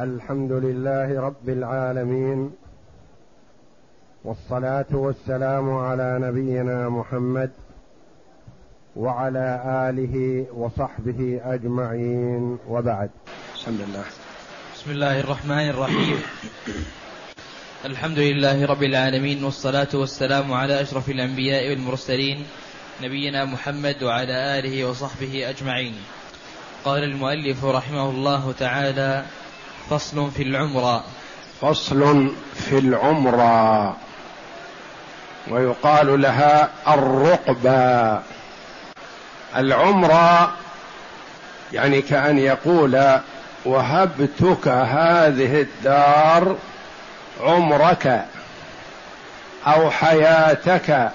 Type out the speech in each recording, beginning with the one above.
الحمد لله رب العالمين والصلاة والسلام على نبينا محمد وعلى آله وصحبه أجمعين وبعد. بسم الله بسم الله الرحمن الرحيم. الحمد لله رب العالمين والصلاة والسلام على أشرف الأنبياء والمرسلين نبينا محمد وعلى آله وصحبه أجمعين. قال المؤلف رحمه الله تعالى فصل في العمرة. فصل في العمرة. ويقال لها الرقبة. العمرة يعني كأن يقول وهبتك هذه الدار عمرك أو حياتك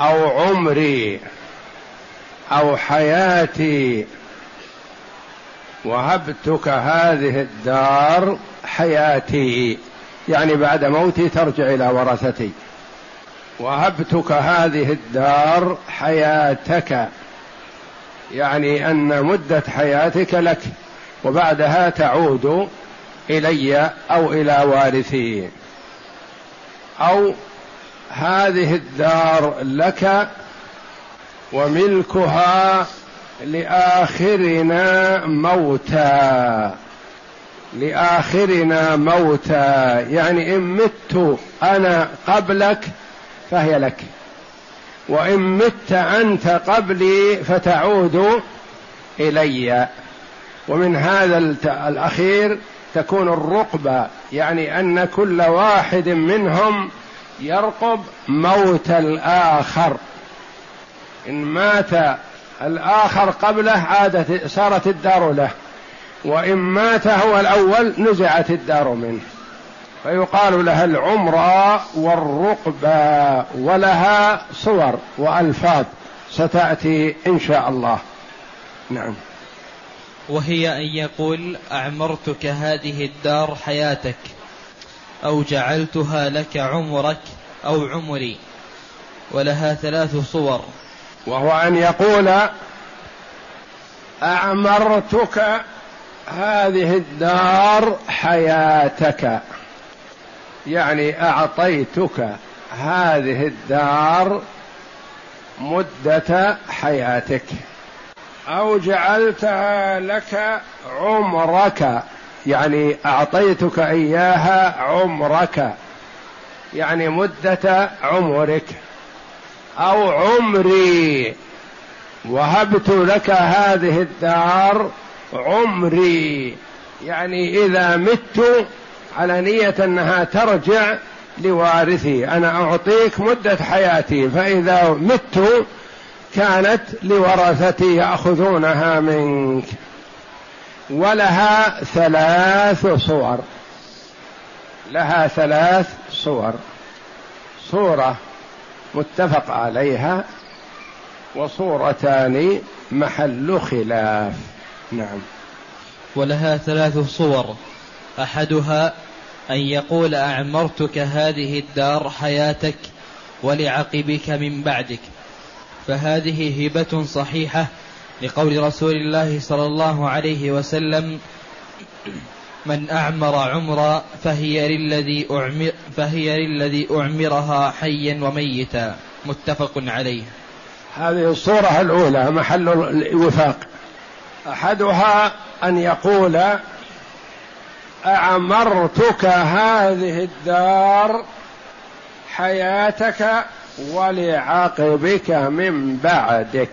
أو عمري أو حياتي. وهبتك هذه الدار حياتي. يعني بعد موتي ترجع إلى ورثتي وهبتك هذه الدار حياتك. يعني أن مدة حياتك لك. وبعدها تعود إلي أو إلى وارثي. أو هذه الدار لك وملكها لآخرنا موتا لآخرنا موتا يعني إن مت أنا قبلك فهي لك. وإن مت أنت قبلي فتعود إلي. ومن هذا الأخير تكون الرقبة. يعني أن كل واحد منهم يرقب موت الآخر. إن مات الآخر قبله عادت صارت الدار له. وإن مات هو الأول نزعت الدار منه. فيقال لها العمرة والرقبة ولها صور وألفاظ ستأتي إن شاء الله. نعم. وهي أن يقول أعمرتك هذه الدار حياتك أو جعلتها لك عمرك أو عمري. ولها ثلاث صور. وهو أن يقول أعمرتك هذه الدار حياتك. يعني أعطيتك هذه الدار مدة حياتك. أو جعلتها لك عمرك. يعني أعطيتك إياها عمرك. يعني مدة عمرك. أو عمري. وهبت لك هذه الدار عمري. يعني إذا مت على نية أنها ترجع لوارثي. أنا أعطيك مدة حياتي. فإذا مت كانت لورثتي يأخذونها منك. ولها ثلاث صور. لها ثلاث صور. صورة. متفق عليها وصورتان محل خلاف. نعم. ولها ثلاث صور. أحدها أن يقول أعمرتك هذه الدار حياتك ولعقبك من بعدك. فهذه هبة صحيحة لقول رسول الله صلى الله عليه وسلم. من أعمر عمرا فهي للذي أعمر فهي للذي أعمرها حيا وميتا. متفق عليه. هذه الصورة الأولى محل الوفاق. أحدها أن يقول أعمرتك هذه الدار حياتك ولعقبك من بعدك.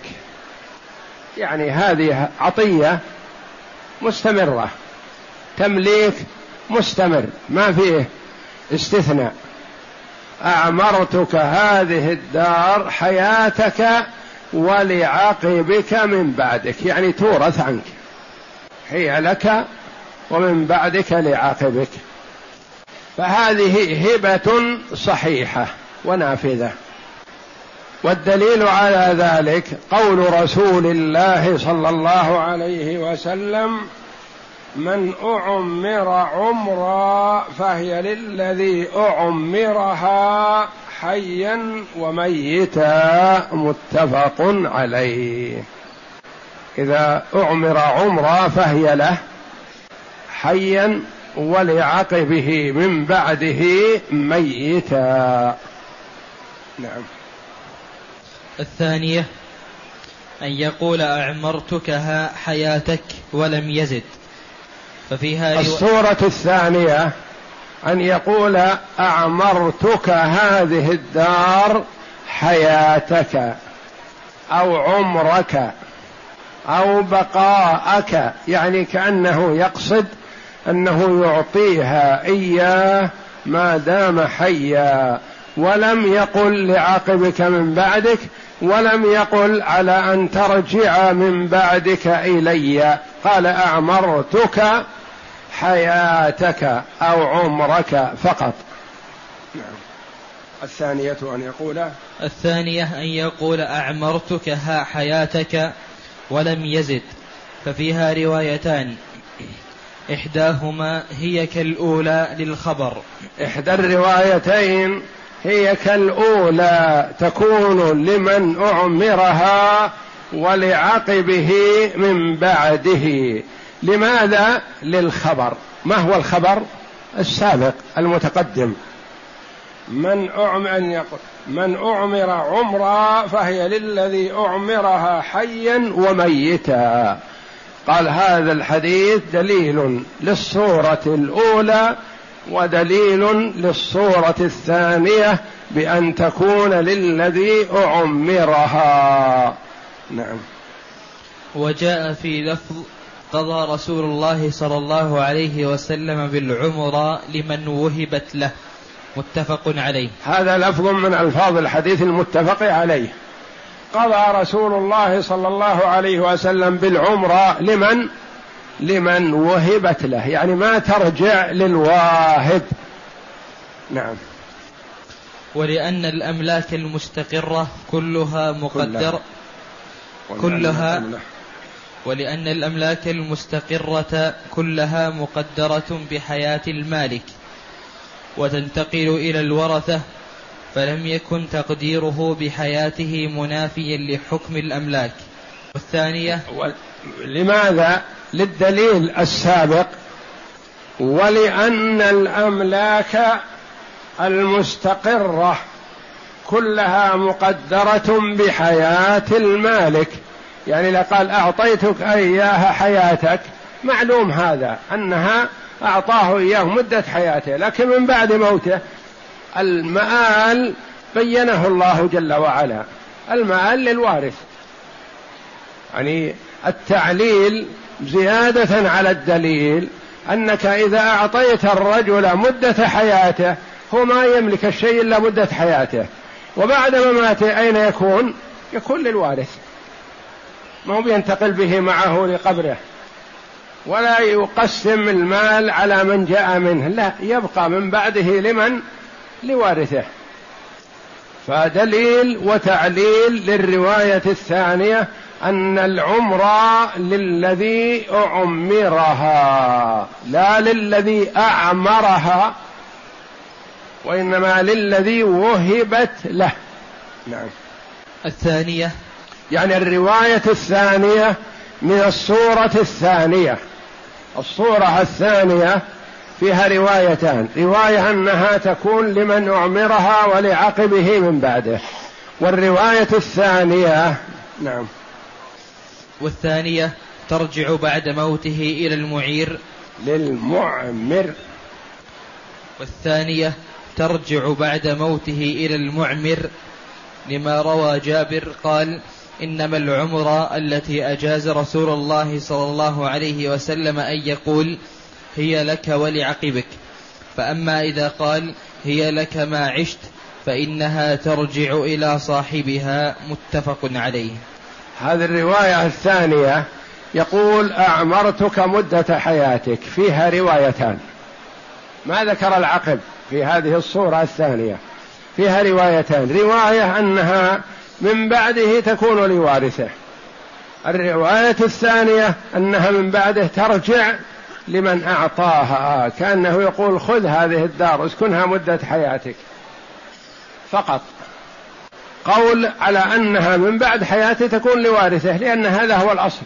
يعني هذه عطية مستمرة. تمليك مستمر ما فيه استثناء. أعمرتك هذه الدار حياتك ولعقبك من بعدك يعني تورث عنك. هي لك ومن بعدك لعاقبك فهذه هبة صحيحة ونافذة. والدليل على ذلك قول رسول الله صلى الله عليه وسلم من أعمر عمرا فهي للذي أعمرها حيا وميتا متفق عليه. إذا أعمر عمرا فهي له حيا ولعقبه من بعده ميتا. نعم. الثانية أن يقول أعمرتكها حياتك ولم يزد. ففيها الصورة الثانية أن يقول أعمرتك هذه الدار حياتك أو عمرك أو بقاءك يعني كأنه يقصد أنه يعطيها إياه ما دام حيا ولم يقل لعاقبك من بعدك ولم يقل على أن ترجع من بعدك إلي. قال أعمرتك حياتك أو عمرك فقط. نعم. الثانية أن يقول الثانية أن يقول أعمرتك ها حياتك ولم يزد. ففيها روايتان. إحداهما هي كالأولى للخبر. إحدى الروايتين هي كالأولى تكون لمن أعمرها ولعقبه من بعده. لماذا؟ للخبر. ما هو الخبر؟ السابق المتقدم. من أعمر يقول من أعمر عمرا فهي للذي أعمرها حيا وميتا. قال هذا الحديث دليل للصورة الأولى ودليل للصورة الثانية بأن تكون للذي أعمرها. نعم. وجاء في لفظ قضى رسول الله صلى الله عليه وسلم بالعمر لمن وهبت له. متفق عليه. هذا لفظ من ألفاظ الحديث المتفق عليه. قضى رسول الله صلى الله عليه وسلم بالعمره لمن؟ لمن وهبت له. يعني ما ترجع للواهب. نعم. ولأن الأملاك المستقرة كلها مقدرة كلها. ولأن الأملاك المستقرة كلها مقدرة بحياة المالك وتنتقل إلى الورثة فلم يكن تقديره بحياته منافيا لحكم الأملاك. والثانية لماذا؟ للدليل السابق ولأن الأملاك المستقرة كلها مقدرة بحياة المالك. يعني لقال أعطيتك إياها حياتك معلوم هذا أنها أعطاه إياه مدة حياته لكن من بعد موته. المآل بينه الله جل وعلا. المآل للوارث. يعني التعليل زيادة على الدليل أنك إذا أعطيت الرجل مدة حياته هو ما يملك الشيء إلا مدة حياته. وبعد مماته أين يكون؟ يكون للوارث. ما هو بينتقل به معه لقبره. ولا يقسم المال على من جاء منه. لا يبقى من بعده لمن؟ لوارثه. فدليل وتعليل للرواية الثانية أن العمر للذي أعمرها لا للذي أعمرها. وإنما للذي وهبت له. نعم. الثانية. يعني الرواية الثانية من الصورة الثانية. الصورة الثانية فيها روايتان. رواية أنها تكون لمن أعمرها ولعقبه من بعده. والرواية الثانية نعم. والثانية ترجع بعد موته إلى المعير. للمعمر. والثانية ترجع بعد موته إلى المعمر لما روى جابر قال إنما العمر التي أجاز رسول الله صلى الله عليه وسلم أن يقول هي لك ولعقبك. فأما إذا قال هي لك ما عشت فإنها ترجع إلى صاحبها متفق عليه. هذه الرواية الثانية يقول أعمرتك مدة حياتك فيها روايتان. ما ذكر العقب؟ في هذه الصورة الثانية. فيها روايتان. رواية أنها من بعده تكون لوارثه. الرواية الثانية أنها من بعده ترجع لمن أعطاها كأنه يقول خذ هذه الدار اسكنها مدة حياتك. فقط. قول على أنها من بعد حياته تكون لوارثه لأن هذا هو الأصل.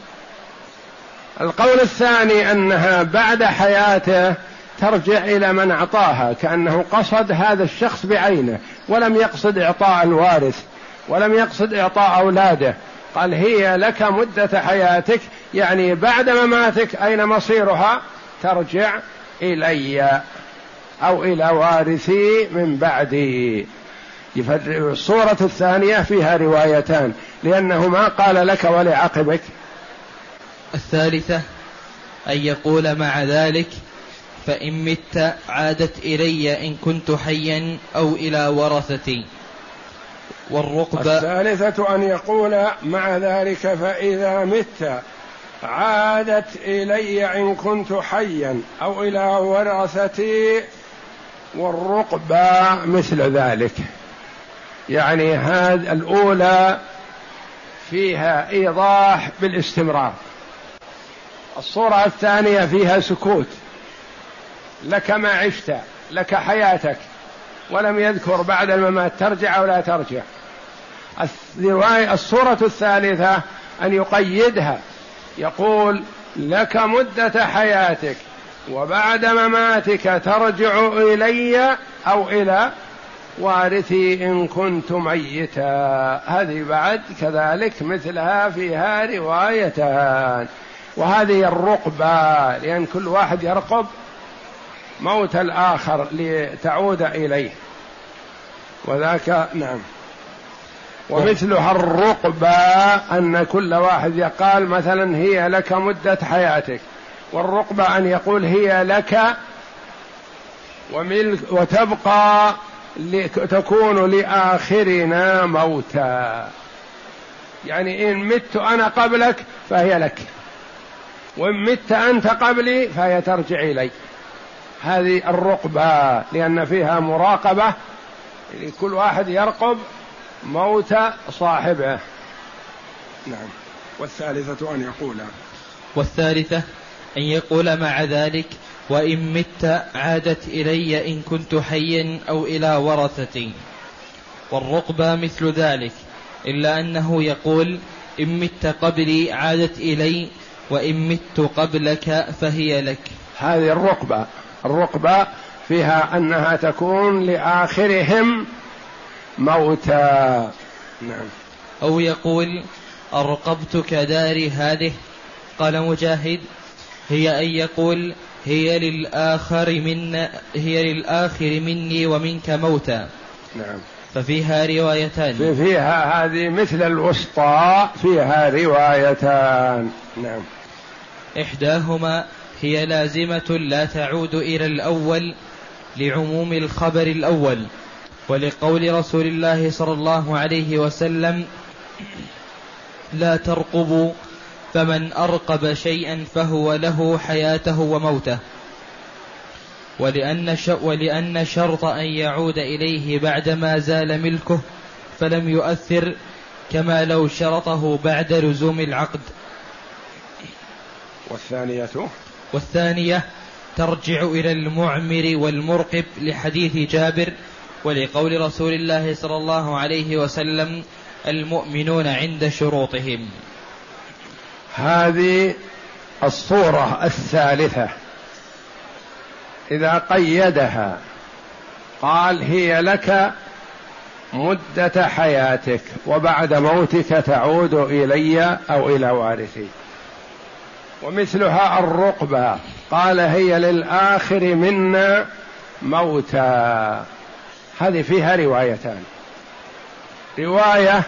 القول الثاني أنها بعد حياته ترجع إلى من أعطاها كأنه قصد هذا الشخص بعينه ولم يقصد إعطاء الوارث ولم يقصد إعطاء أولاده. قال هي لك مدة حياتك يعني بعد مماتك أين مصيرها؟ ترجع إلي أو إلى وارثي من بعدي. الصورة الثانية فيها روايتان لأنه ما قال لك ولعقبك. الثالثة أن يقول مع ذلك فإن مت عادت إلي إن كنت حيا أو إلى ورثتي. والرقبة الثالثة أن يقول مع ذلك فإذا مت عادت إلي إن كنت حيا أو إلى ورثتي والرقبة مثل ذلك. يعني هذه الأولى فيها إيضاح بالاستمرار. الصورة الثانية فيها سكوت. لك ما عشت لك حياتك ولم يذكر بعد الممات ترجع أو لا ترجع. الرواية الصورة الثالثة أن يقيدها يقول لك مدة حياتك وبعد مماتك ترجع إلي أو إلى وارثي إن كنت ميتا. هذه بعد كذلك مثلها فيها روايتان. وهذه الرقبة لأن كل واحد يرقب موت الآخر لتعود إليه. وذاك نعم. ومثلها الرقبة أن كل واحد يقال مثلا هي لك مدة حياتك. والرقبة أن يقول هي لك وملك وتبقى تكون لآخرنا موتا. يعني إن مت أنا قبلك فهي لك. وإن مت أنت قبلي فهي ترجع إلي. هذه الرقبة لأن فيها مراقبة كل واحد يرقب موت صاحبه. نعم. والثالثة أن يقول. والثالثة أن يقول مع ذلك وإن مت عادت إلي إن كنت حيا أو إلى ورثتي والرقبة مثل ذلك إلا أنه يقول إن مت قبلي عادت إلي وإن مت قبلك فهي لك. هذه الرقبة. الرقبة فيها أنها تكون لآخرهم موتى. نعم. أو يقول أرقبتك داري هذه؟ قال مجاهد هي أن يقول هي للآخر من هي للآخر مني ومنك موتى. نعم. ففيها روايتان. فيها هذه مثل الوسطى فيها روايتان. نعم. إحداهما هي لازمة لا تعود إلى الأول لعموم الخبر الأول ولقول رسول الله صلى الله عليه وسلم لا ترقبوا فمن أرقب شيئا فهو له حياته وموته. ولأن, ولأن شرط أن يعود إليه بعدما زال ملكه فلم يؤثر كما لو شرطه بعد لزوم العقد. والثانية والثانية ترجع إلى المعمر والمرقب لحديث جابر ولقول رسول الله صلى الله عليه وسلم المؤمنون عند شروطهم. هذه الصورة الثالثة. إذا قيدها قال هي لك مدة حياتك وبعد موتك تعود إلي أو إلى وارثي. ومثلها الرقبة. قال هي للآخر منا موتى. هذه فيها روايتان. رواية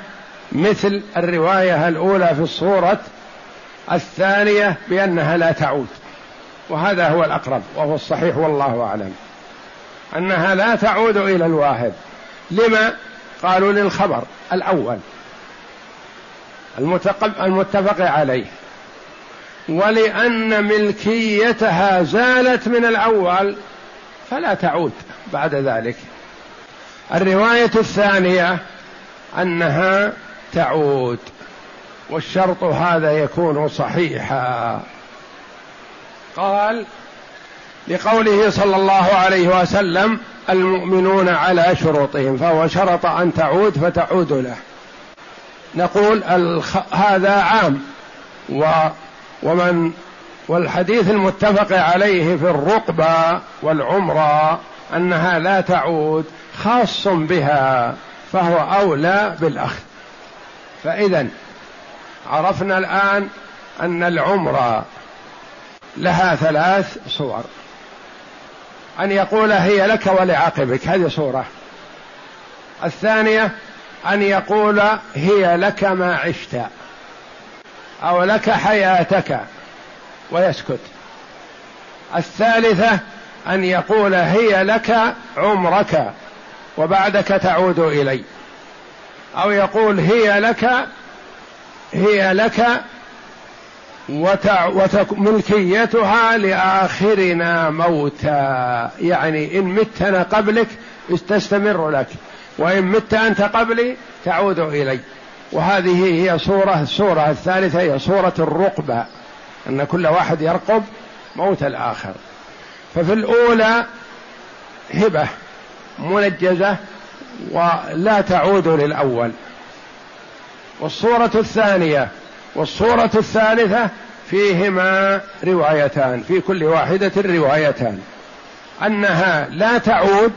مثل الرواية الأولى في الصورة الثانية بأنها لا تعود. وهذا هو الأقرب وهو الصحيح والله أعلم. أنها لا تعود إلى الواهب لما؟ قالوا للخبر الأول. المتفق عليه. ولأن ملكيتها زالت من الأول فلا تعود بعد ذلك الرواية الثانية أنها تعود والشرط هذا يكون صحيحا قال لقوله صلى الله عليه وسلم المؤمنون على شروطهم فهو شرط أن تعود فتعود له نقول. هذا عام. ومن والحديث المتفق عليه في الرقبة والعمرة أنها لا تعود خاص بها فهو أولى بالأخذ. فإذا عرفنا الآن أن العمرة لها ثلاث صور. أن يقول هي لك ولعقبك هذه صورة. الثانية أن يقول هي لك ما عشت. أو لك حياتك ويسكت. الثالثة أن يقول هي لك عمرك وبعدك تعود إلي. أو يقول هي لك هي لك. ملكيتها لآخرنا موتا. يعني إن متنا قبلك تستمر لك وإن مت أنت قبلي تعود إلي. وهذه هي صورة الصورة الثالثة هي صورة الرقبة أن كل واحد يرقب موت الآخر. ففي الأولى هبة منجزة ولا تعود للأول. والصورة الثانية والصورة الثالثة فيهما روايتان في كل واحدة روايتان. أنها لا تعود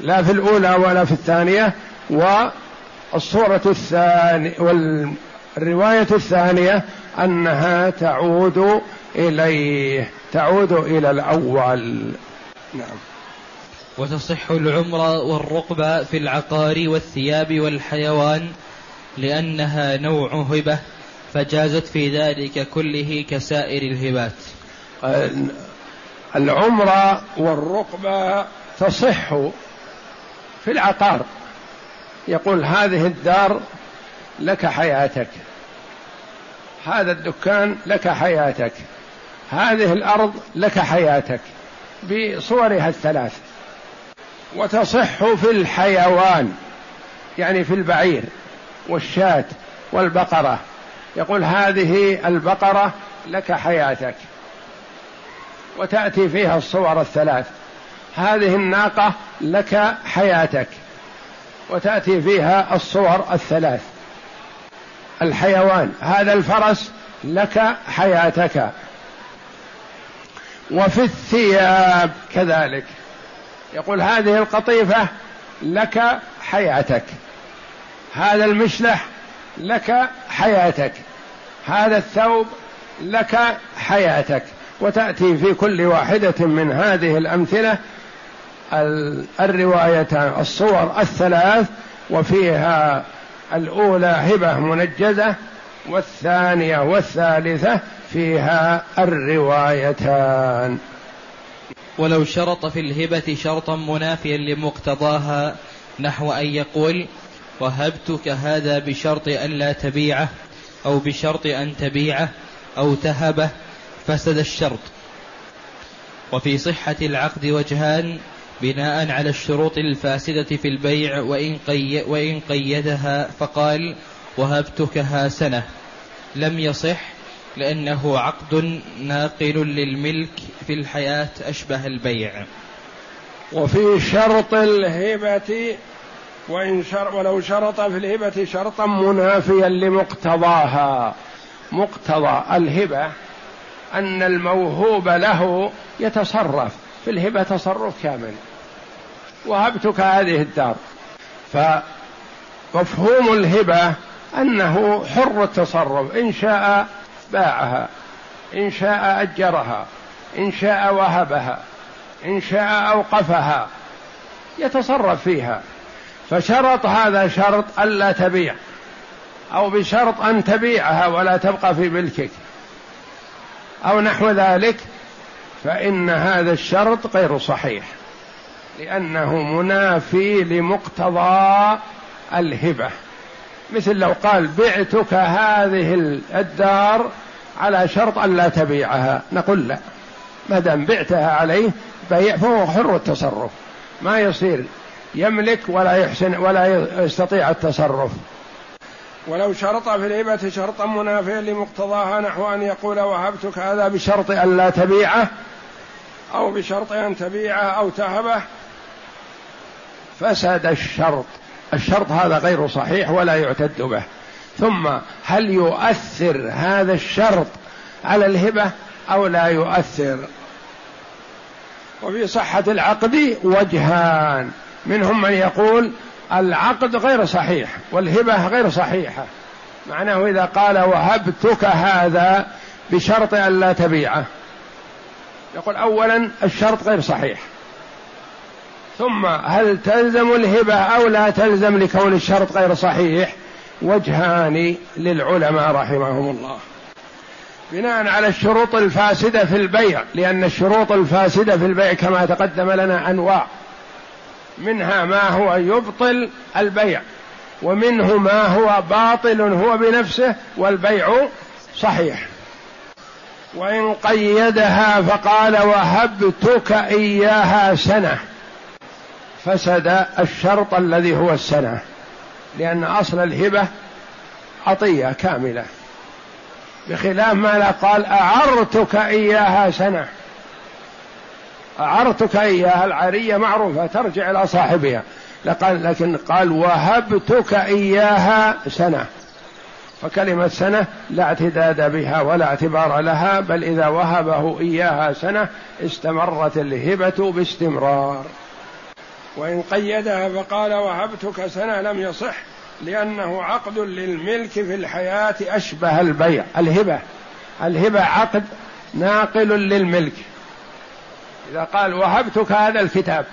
لا في الأولى ولا في الثانية والصورة الثانية والرواية الثانية أنها تعود إليه تعود إلى الأول. نعم. وتصح العمرة والرقبة في العقار والثياب والحيوان لأنها نوع هبة فجازت في ذلك كله كسائر الهبات. العمرة والرقبة تصح في العقار. يقول هذه الدار لك حياتك. هذا الدكان لك حياتك. هذه الأرض لك حياتك. بصورها الثلاث. وتصح في الحيوان يعني في البعير والشاة والبقرة. يقول هذه البقرة لك حياتك. وتأتي فيها الصور الثلاث. هذه الناقة لك حياتك. وتأتي فيها الصور الثلاث. الحيوان هذا الفرس لك حياتك. وفي الثياب كذلك. يقول هذه القطيفة لك حياتك. هذا المشلح لك حياتك. هذا الثوب لك حياتك. وتأتي في كل واحدة من هذه الأمثلة الروايتان الصور الثلاث وفيها الأولى هبة منجزة والثانية والثالثة فيها الروايتان. ولو شرط في الهبة شرطا منافيا لمقتضاها نحو أن يقول وهبتك هذا بشرط أن لا تبيعه أو بشرط أن تبيعه أو تهبه فسد الشرط. وفي صحة العقد وجهان بناء على الشروط الفاسدة في البيع وإن, قي وإن قيدها فقال وهبتكها سنة. لم يصح لأنه عقد ناقل للملك في الحياة أشبه البيع. وفي شرط الهبة وإن شر ولو شرط في الهبة شرطا منافيا لمقتضاها. مقتضى الهبة أن الموهوب له يتصرف في الهبة تصرف كامل. وهبتك هذه الدار. فمفهوم الهبة أنه حر التصرف. إن شاء باعها إن شاء أجرها إن شاء وهبها إن شاء أوقفها. يتصرف فيها. فشرط هذا شرط ألا تبيع أو بشرط أن تبيعها ولا تبقى في ملكك. أو نحو ذلك فإن هذا الشرط غير صحيح. لأنه منافي لمقتضى الهبة. مثل لو قال بعتك هذه الدار على شرط أن لا تبيعها. نقول لا. ما دام بعتها عليه بيع فهو حر التصرف. ما يصير يملك ولا يحسن ولا يستطيع التصرف. ولو شرط في الهبة شرطا منافيا لمقتضاها نحو أن يقول وهبتك هذا بشرط أن لا تبيعه أو بشرط أن تبيعه أو تهبه فسد الشرط. الشرط هذا غير صحيح ولا يعتد به. ثم هل يؤثر هذا الشرط على الهبة أو لا يؤثر؟ وفي صحة العقد وجهان. منهم من يقول العقد غير صحيح والهبة غير صحيحة. معناه إذا قال وهبتك هذا بشرط أن لا تبيعه. يقول أولا الشرط غير صحيح. ثم هل تلزم الهبة أو لا تلزم لكون الشرط غير صحيح؟ وجهان للعلماء رحمهم الله. بناء على الشروط الفاسدة في البيع لأن الشروط الفاسدة في البيع كما تقدم لنا أنواع. منها ما هو يبطل البيع ومنه ما هو باطل هو بنفسه والبيع صحيح. وإن قيدها فقال وهبتك إياها سنة. فسد الشرط الذي هو السنة لأن أصل الهبة عطية كاملة بخلاف ما لا قال أعرتك إياها سنة. أعرتك إياها العارية معروفة ترجع إلى صاحبها. لكن قال وهبتك إياها سنة. فكلمة سنة لا اعتداد بها ولا اعتبار لها بل إذا وهبه إياها سنة استمرت الهبة باستمرار. وإن قيدها فقال وهبتك سنة لم يصح لأنه عقد للملك في الحياة أشبه البيع. الهبة الهبة عقد ناقل للملك. إذا قال وهبتك هذا الكتاب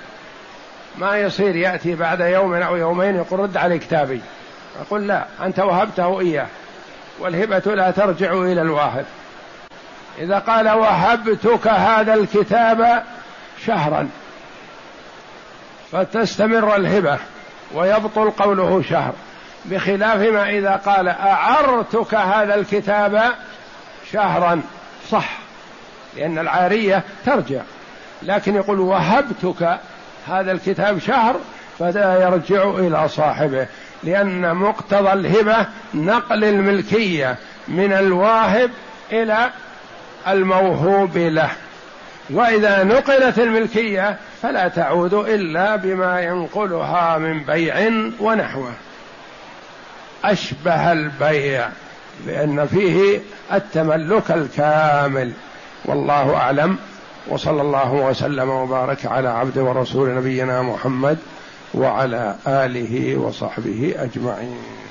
ما يصير يأتي بعد يوم أو يومين يقول رد علي كتابي. أقول لا أنت وهبته إياه والهبة لا ترجع إلى الواهب. إذا قال وهبتك هذا الكتاب شهرا فتستمر الهبة ويبطل قوله شهر بخلاف ما إذا قال أعرتك هذا الكتاب شهرا. صح لأن العارية ترجع لكن يقول وهبتك هذا الكتاب شهر فلا يرجع إلى صاحبه لأن مقتضى الهبة نقل الملكية من الواهب إلى الموهوب له. وإذا نقلت الملكية فلا تعود إلا بما ينقلها من بيع ونحوه. أشبه البيع لأن فيه التملك الكامل. والله أعلم. وصلى الله وسلم وبارك على عبد ورسول نبينا محمد وعلى آله وصحبه أجمعين.